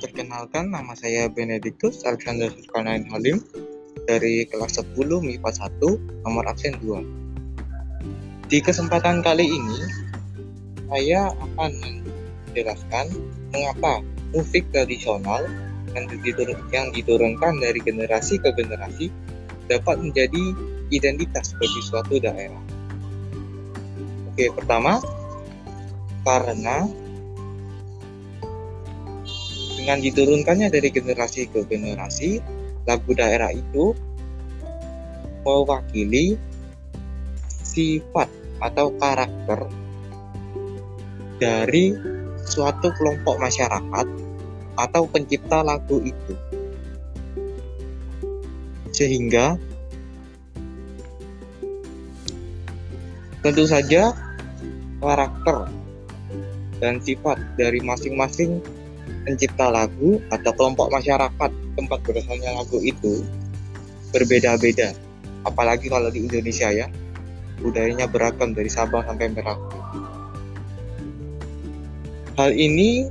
Perkenalkan, nama saya Benedictus Alexander Zulkarnain Halim dari kelas 10 MIPA 1, nomor absen 2. Di kesempatan kali ini, saya akan menjelaskan mengapa musik tradisional yang, diturun, yang diturunkan dari generasi ke generasi dapat menjadi identitas bagi suatu daerah. Oke, pertama, karena dengan diturunkannya dari generasi ke generasi, lagu daerah itu mewakili sifat atau karakter dari suatu kelompok masyarakat atau pencipta lagu itu. Sehingga tentu saja karakter dan sifat dari masing-masing pencipta lagu atau kelompok masyarakat tempat berasalnya lagu itu berbeda-beda. Apalagi kalau di Indonesia ya, budayanya beragam dari Sabang sampai Merauke. Hal ini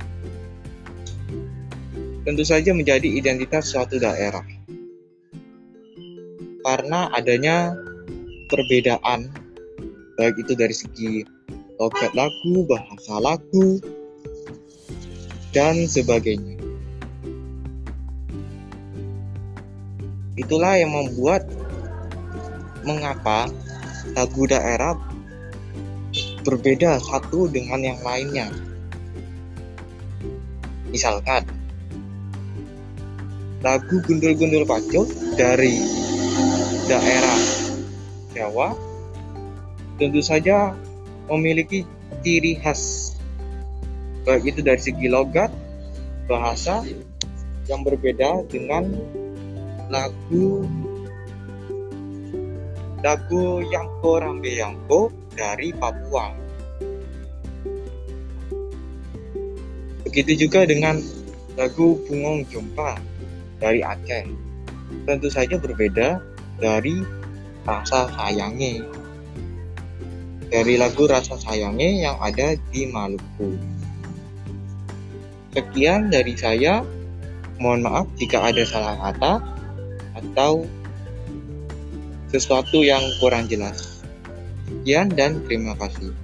tentu saja menjadi identitas suatu daerah. Karena adanya perbedaan baik itu dari segi logat lagu, bahasa lagu, dan sebagainya. Itulah yang membuat mengapa lagu daerah berbeda satu dengan yang lainnya. Misalkan lagu gundul-gundul pacu dari daerah Jawa tentu saja memiliki ciri khas baik itu dari segi logat, bahasa yang berbeda dengan lagu lagu Yangko Rambe Yangko dari Papua. Begitu juga dengan lagu Bungong Jumpa dari Aceh. Tentu saja berbeda dari rasa sayangnya. Dari lagu rasa sayangnya yang ada di Maluku. Sekian dari saya. Mohon maaf jika ada salah kata atau sesuatu yang kurang jelas. Sekian dan terima kasih.